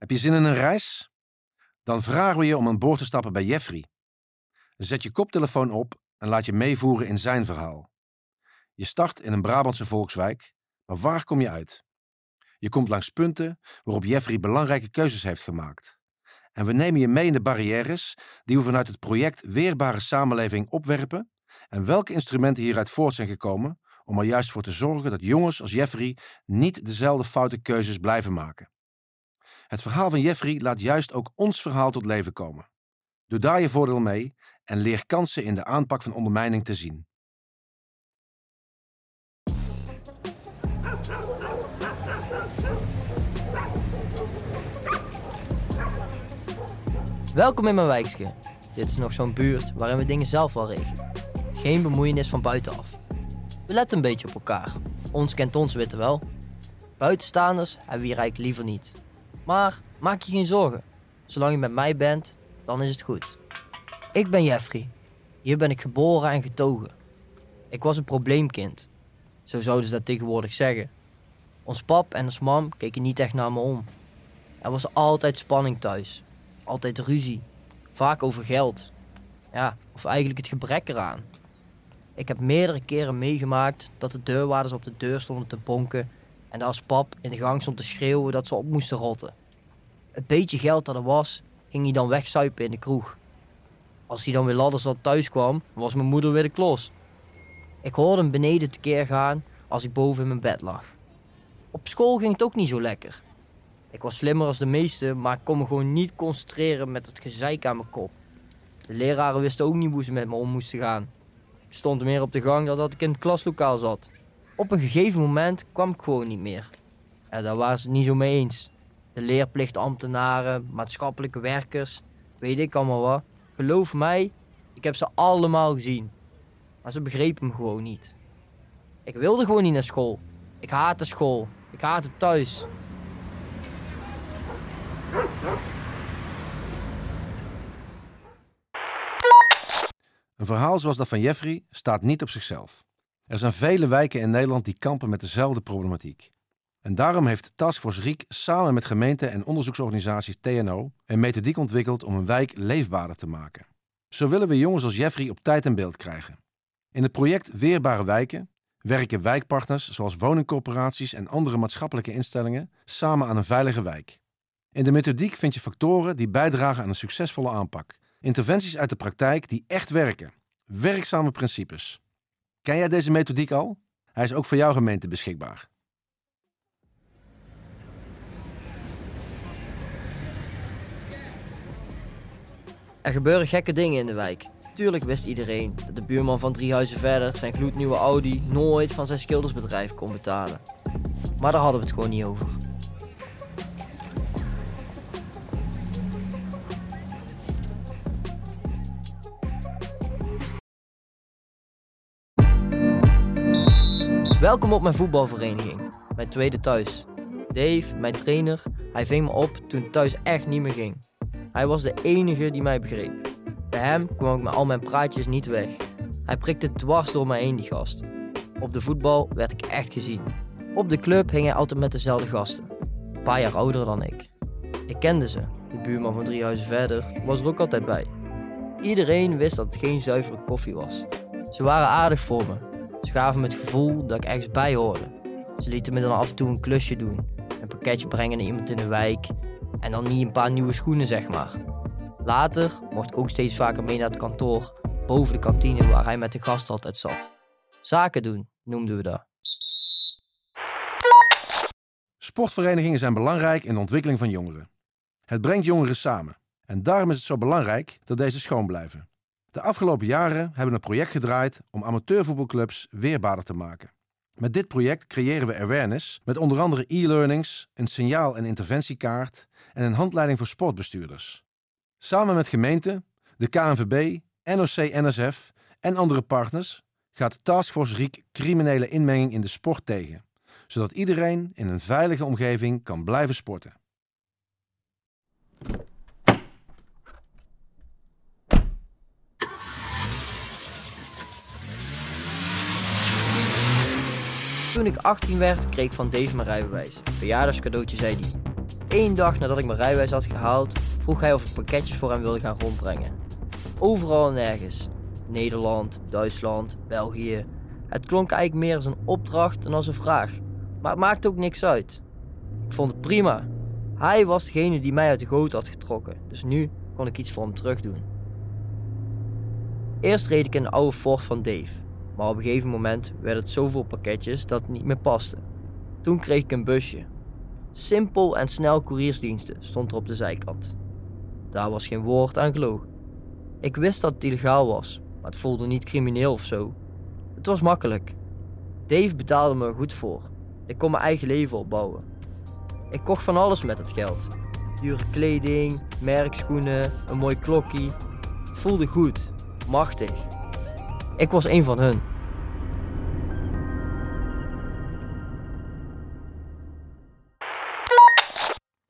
Heb je zin in een reis? Dan vragen we je om aan boord te stappen bij Jeffrey. Zet je koptelefoon op en laat je meevoeren in zijn verhaal. Je start in een Brabantse volkswijk, maar waar kom je uit? Je komt langs punten waarop Jeffrey belangrijke keuzes heeft gemaakt. En we nemen je mee in de barrières die we vanuit het project Weerbare Samenleving opwerpen en welke instrumenten hieruit voort zijn gekomen om er juist voor te zorgen dat jongens als Jeffrey niet dezelfde foute keuzes blijven maken. Het verhaal van Jeffrey laat juist ook ons verhaal tot leven komen. Doe daar je voordeel mee en leer kansen in de aanpak van ondermijning te zien. Welkom in mijn wijkje. Dit is nog zo'n buurt waarin we dingen zelf wel regelen. Geen bemoeienis van buitenaf. We letten een beetje op elkaar. Ons kent ons witte wel. Buitenstaanders hebben we hier eigenlijk liever niet. Maar maak je geen zorgen. Zolang je met mij bent, dan is het goed. Ik ben Jeffrey. Hier ben ik geboren en getogen. Ik was een probleemkind. Zo zouden ze dat tegenwoordig zeggen. Ons pap en ons mam keken niet echt naar me om. Er was altijd spanning thuis. Altijd ruzie. Vaak over geld. Ja, of eigenlijk het gebrek eraan. Ik heb meerdere keren meegemaakt dat de deurwaarders op de deur stonden te bonken en als pap in de gang stond te schreeuwen dat ze op moesten rotten. Het beetje geld dat er was, ging hij dan wegzuipen in de kroeg. Als hij dan weer ladders zat thuis kwam, was mijn moeder weer de klos. Ik hoorde hem beneden tekeer gaan als ik boven in mijn bed lag. Op school ging het ook niet zo lekker. Ik was slimmer als de meesten, maar ik kon me gewoon niet concentreren met het gezeik aan mijn kop. De leraren wisten ook niet hoe ze met me om moesten gaan. Ik stond meer op de gang dan dat ik in het klaslokaal zat. Op een gegeven moment kwam ik gewoon niet meer. En daar waren ze het niet zo mee eens. De leerplichtambtenaren, maatschappelijke werkers, weet ik allemaal wat. Geloof mij, ik heb ze allemaal gezien. Maar ze begrepen me gewoon niet. Ik wilde gewoon niet naar school. Ik haatte school. Ik haatte thuis. Een verhaal zoals dat van Jeffrey staat niet op zichzelf. Er zijn vele wijken in Nederland die kampen met dezelfde problematiek. En daarom heeft Taskforce Riek samen met gemeenten en onderzoeksorganisaties TNO een methodiek ontwikkeld om een wijk leefbaarder te maken. Zo willen we jongens als Jeffrey op tijd en beeld krijgen. In het project Weerbare Wijken werken wijkpartners zoals woningcorporaties en andere maatschappelijke instellingen samen aan een veilige wijk. In de methodiek vind je factoren die bijdragen aan een succesvolle aanpak. Interventies uit de praktijk die echt werken. Werkzame principes. Ken jij deze methodiek al? Hij is ook voor jouw gemeente beschikbaar. Er gebeuren gekke dingen in de wijk. Tuurlijk wist iedereen dat de buurman van drie huizen verder zijn gloednieuwe Audi nooit van zijn schildersbedrijf kon betalen. Maar daar hadden we het gewoon niet over. Welkom op mijn voetbalvereniging, mijn tweede thuis. Dave, mijn trainer, hij ving me op toen thuis echt niet meer ging. Hij was de enige die mij begreep. Bij hem kwam ik met al mijn praatjes niet weg. Hij prikte dwars door mij heen, die gast. Op de voetbal werd ik echt gezien. Op de club hing hij altijd met dezelfde gasten. Een paar jaar ouder dan ik. Ik kende ze. De buurman van drie huizen verder was er ook altijd bij. Iedereen wist dat het geen zuivere koffie was. Ze waren aardig voor me. Ze gaven me het gevoel dat ik ergens bij hoorde. Ze lieten me dan af en toe een klusje doen. Een pakketje brengen naar iemand in de wijk. En dan niet een paar nieuwe schoenen, zeg maar. Later mocht ik ook steeds vaker mee naar het kantoor, boven de kantine waar hij met de gasten altijd zat. Zaken doen, noemden we dat. Sportverenigingen zijn belangrijk in de ontwikkeling van jongeren. Het brengt jongeren samen. En daarom is het zo belangrijk dat deze schoon blijven. De afgelopen jaren hebben we een project gedraaid om amateurvoetbalclubs weerbaarder te maken. Met dit project creëren we awareness met onder andere e-learnings, een signaal- en interventiekaart en een handleiding voor sportbestuurders. Samen met gemeenten, de KNVB, NOC-NSF en andere partners gaat Taskforce Riek criminele inmenging in de sport tegen, zodat iedereen in een veilige omgeving kan blijven sporten. Toen ik 18 werd, kreeg ik van Dave mijn rijbewijs. Verjaardagscadeautje, zei hij. Eén dag nadat ik mijn rijwijs had gehaald, vroeg hij of ik pakketjes voor hem wilde gaan rondbrengen. Overal en nergens. Nederland, Duitsland, België. Het klonk eigenlijk meer als een opdracht dan als een vraag. Maar het maakte ook niks uit. Ik vond het prima. Hij was degene die mij uit de goot had getrokken, dus nu kon ik iets voor hem terug doen. Eerst reed ik in de oude Ford van Dave, maar op een gegeven moment werd het zoveel pakketjes dat het niet meer paste. Toen kreeg ik een busje. Simpel en snel couriersdiensten stond er op de zijkant. Daar was geen woord aan gelogen. Ik wist dat het illegaal was, maar het voelde niet crimineel of zo. Het was makkelijk. Dave betaalde me er goed voor. Ik kon mijn eigen leven opbouwen. Ik kocht van alles met het geld. Dure kleding, merkschoenen, een mooi klokkie. Het voelde goed, machtig. Ik was een van hun.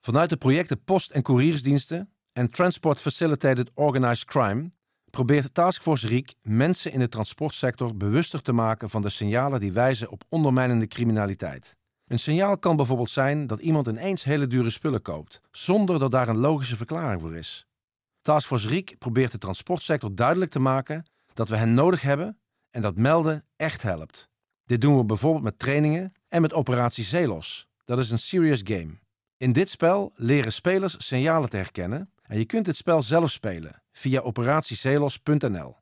Vanuit de projecten Post- en Couriersdiensten en Transport Facilitated Organized Crime probeert Taskforce Riek mensen in de transportsector bewuster te maken van de signalen die wijzen op ondermijnende criminaliteit. Een signaal kan bijvoorbeeld zijn dat iemand ineens hele dure spullen koopt, zonder dat daar een logische verklaring voor is. Taskforce Riek probeert de transportsector duidelijk te maken dat we hen nodig hebben en dat melden echt helpt. Dit doen we bijvoorbeeld met trainingen en met operatie Zelos. Dat is een serious game. In dit spel leren spelers signalen te herkennen en je kunt dit spel zelf spelen via operatiezelos.nl.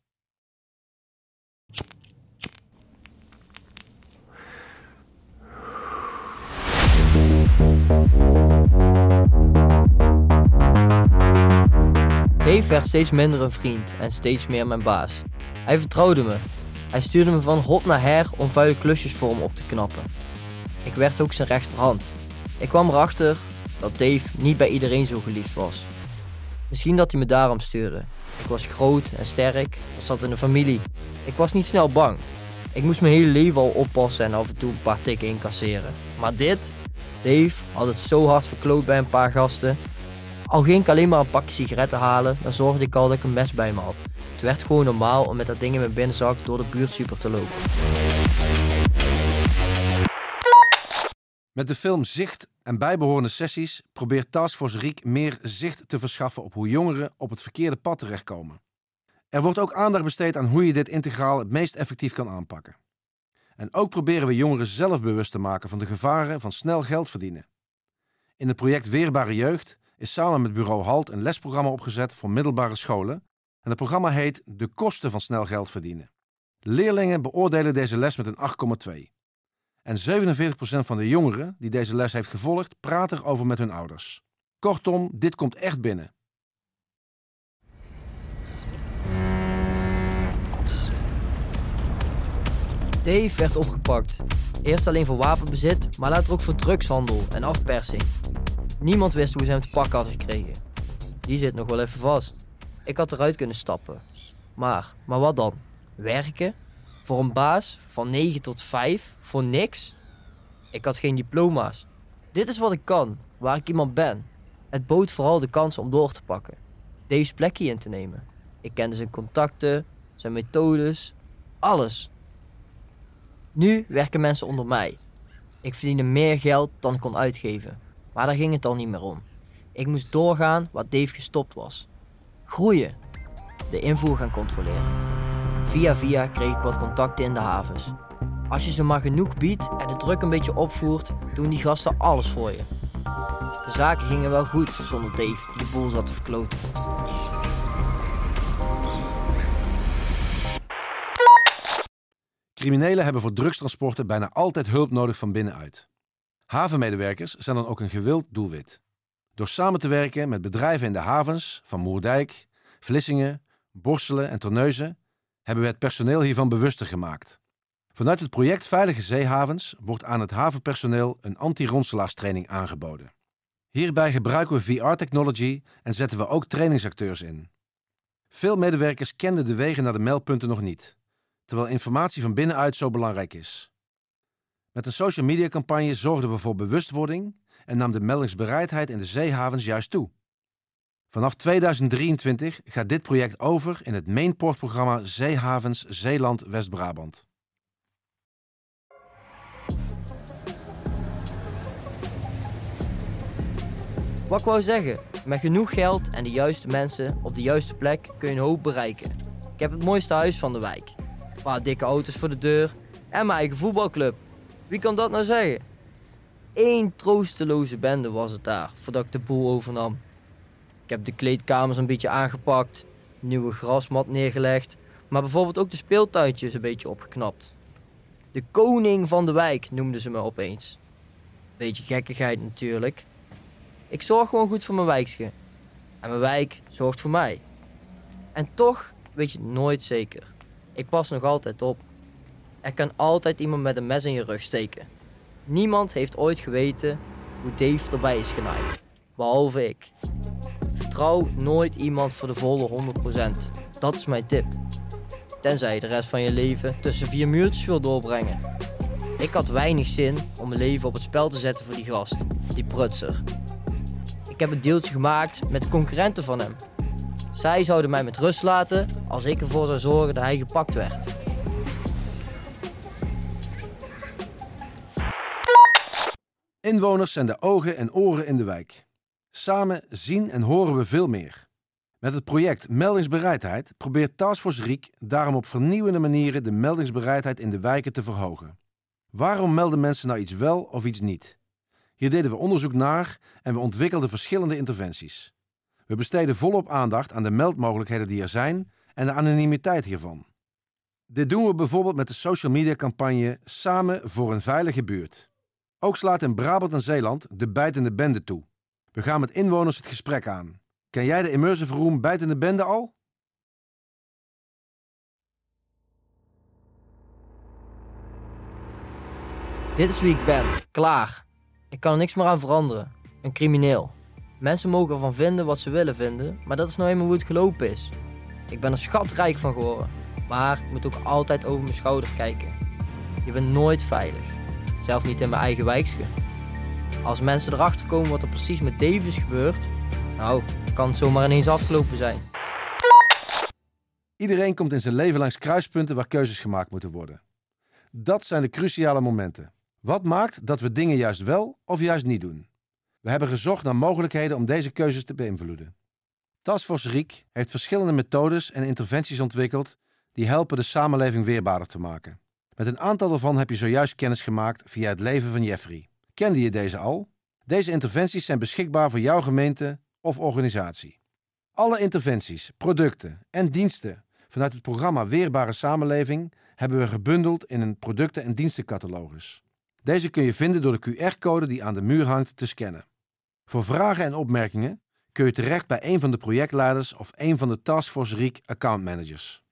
Dave werd steeds minder een vriend en steeds meer mijn baas. Hij vertrouwde me. Hij stuurde me van hot naar her om vuile klusjes voor hem op te knappen. Ik werd ook zijn rechterhand. Ik kwam erachter dat Dave niet bij iedereen zo geliefd was. Misschien dat hij me daarom stuurde. Ik was groot en sterk, ik zat in de familie. Ik was niet snel bang. Ik moest mijn hele leven al oppassen en af en toe een paar tikken incasseren. Maar dit, Dave had het zo hard verkloot bij een paar gasten. Al ging ik alleen maar een pakje sigaretten halen, dan zorgde ik al dat ik een mes bij me had. Het werd gewoon normaal om met dat ding in mijn binnenzak door de buurtsuper te lopen. Met de film Zicht en bijbehorende sessies probeert Taskforce Riek meer zicht te verschaffen op hoe jongeren op het verkeerde pad terechtkomen. Er wordt ook aandacht besteed aan hoe je dit integraal het meest effectief kan aanpakken. En ook proberen we jongeren zelf bewust te maken van de gevaren van snel geld verdienen. In het project Weerbare Jeugd is samen met bureau HALT een lesprogramma opgezet voor middelbare scholen. En het programma heet De kosten van snel geld verdienen. Leerlingen beoordelen deze les met een 8,2. En 47% van de jongeren die deze les heeft gevolgd, praten erover met hun ouders. Kortom, dit komt echt binnen. Dave werd opgepakt. Eerst alleen voor wapenbezit, maar later ook voor drugshandel en afpersing. Niemand wist hoe ze hem te pakken hadden gekregen. Die zit nog wel even vast. Ik had eruit kunnen stappen. Maar, maar wat dan? Werken? Voor een baas van 9 tot 5? Voor niks? Ik had geen diploma's. Dit is wat ik kan, waar ik iemand ben. Het bood vooral de kans om door te pakken. Dave's plekje in te nemen. Ik kende zijn contacten, zijn methodes, alles. Nu werken mensen onder mij. Ik verdiende meer geld dan ik kon uitgeven. Maar daar ging het al niet meer om. Ik moest doorgaan wat Dave gestopt was. Groeien. De invoer gaan controleren. Via via kreeg ik wat contacten in de havens. Als je ze maar genoeg biedt en de druk een beetje opvoert, doen die gasten alles voor je. De zaken gingen wel goed zonder Dave die de boel zat te verkloten. Criminelen hebben voor drugstransporten bijna altijd hulp nodig van binnenuit. Havenmedewerkers zijn dan ook een gewild doelwit. Door samen te werken met bedrijven in de havens van Moerdijk, Vlissingen, Borselen en Terneuzen hebben we het personeel hiervan bewuster gemaakt. Vanuit het project Veilige Zeehavens wordt aan het havenpersoneel een anti-ronselaarstraining aangeboden. Hierbij gebruiken we VR-technology en zetten we ook trainingsacteurs in. Veel medewerkers kenden de wegen naar de meldpunten nog niet, terwijl informatie van binnenuit zo belangrijk is. Met een social media campagne zorgden we voor bewustwording en nam de meldingsbereidheid in de zeehavens juist toe. Vanaf 2023 gaat dit project over in het Mainport-programma Zeehavens Zeeland West-Brabant. Wat ik wou zeggen, met genoeg geld en de juiste mensen op de juiste plek kun je een hoop bereiken. Ik heb het mooiste huis van de wijk. Een paar dikke auto's voor de deur en mijn eigen voetbalclub. Wie kan dat nou zeggen? Eén troosteloze bende was het daar voordat ik de boel overnam. Ik heb de kleedkamers een beetje aangepakt, nieuwe grasmat neergelegd, maar bijvoorbeeld ook de speeltuintjes een beetje opgeknapt. De koning van de wijk noemden ze me opeens. Beetje gekkigheid natuurlijk. Ik zorg gewoon goed voor mijn wijkje. En mijn wijk zorgt voor mij. En toch weet je het nooit zeker. Ik pas nog altijd op. Er kan altijd iemand met een mes in je rug steken. Niemand heeft ooit geweten hoe Dave erbij is genaaid. Behalve ik. Vertrouw nooit iemand voor de volle 100%. Dat is mijn tip. Tenzij je de rest van je leven tussen vier muurtjes wil doorbrengen. Ik had weinig zin om mijn leven op het spel te zetten voor die gast, die prutser. Ik heb een deeltje gemaakt met concurrenten van hem. Zij zouden mij met rust laten als ik ervoor zou zorgen dat hij gepakt werd. Inwoners zijn de ogen en oren in de wijk. Samen zien en horen we veel meer. Met het project Meldingsbereidheid probeert Taskforce Riek daarom op vernieuwende manieren de meldingsbereidheid in de wijken te verhogen. Waarom melden mensen nou iets wel of iets niet? Hier deden we onderzoek naar en we ontwikkelden verschillende interventies. We besteden volop aandacht aan de meldmogelijkheden die er zijn en de anonimiteit hiervan. Dit doen we bijvoorbeeld met de social media campagne Samen voor een veilige buurt. Ook slaat in Brabant en Zeeland de bijtende bende toe. We gaan met inwoners het gesprek aan. Ken jij de immersive room bijtende bende al? Dit is wie ik ben. Klaar. Ik kan er niks meer aan veranderen. Een crimineel. Mensen mogen ervan vinden wat ze willen vinden, maar dat is nou eenmaal hoe het gelopen is. Ik ben er schatrijk van geworden. Maar ik moet ook altijd over mijn schouder kijken. Je bent nooit veilig. Zelf niet in mijn eigen wijkje. Als mensen erachter komen wat er precies met Davis gebeurt, nou, kan het zomaar ineens afgelopen zijn. Iedereen komt in zijn leven langs kruispunten waar keuzes gemaakt moeten worden. Dat zijn de cruciale momenten. Wat maakt dat we dingen juist wel of juist niet doen? We hebben gezocht naar mogelijkheden om deze keuzes te beïnvloeden. Taskforce Riek heeft verschillende methodes en interventies ontwikkeld die helpen de samenleving weerbaarder te maken. Met een aantal daarvan heb je zojuist kennis gemaakt via het leven van Jeffrey. Kende je deze al? Deze interventies zijn beschikbaar voor jouw gemeente of organisatie. Alle interventies, producten en diensten vanuit het programma Weerbare Samenleving hebben we gebundeld in een producten- en dienstencatalogus. Deze kun je vinden door de QR-code die aan de muur hangt te scannen. Voor vragen en opmerkingen kun je terecht bij een van de projectleiders of een van de Taskforce Riek accountmanagers.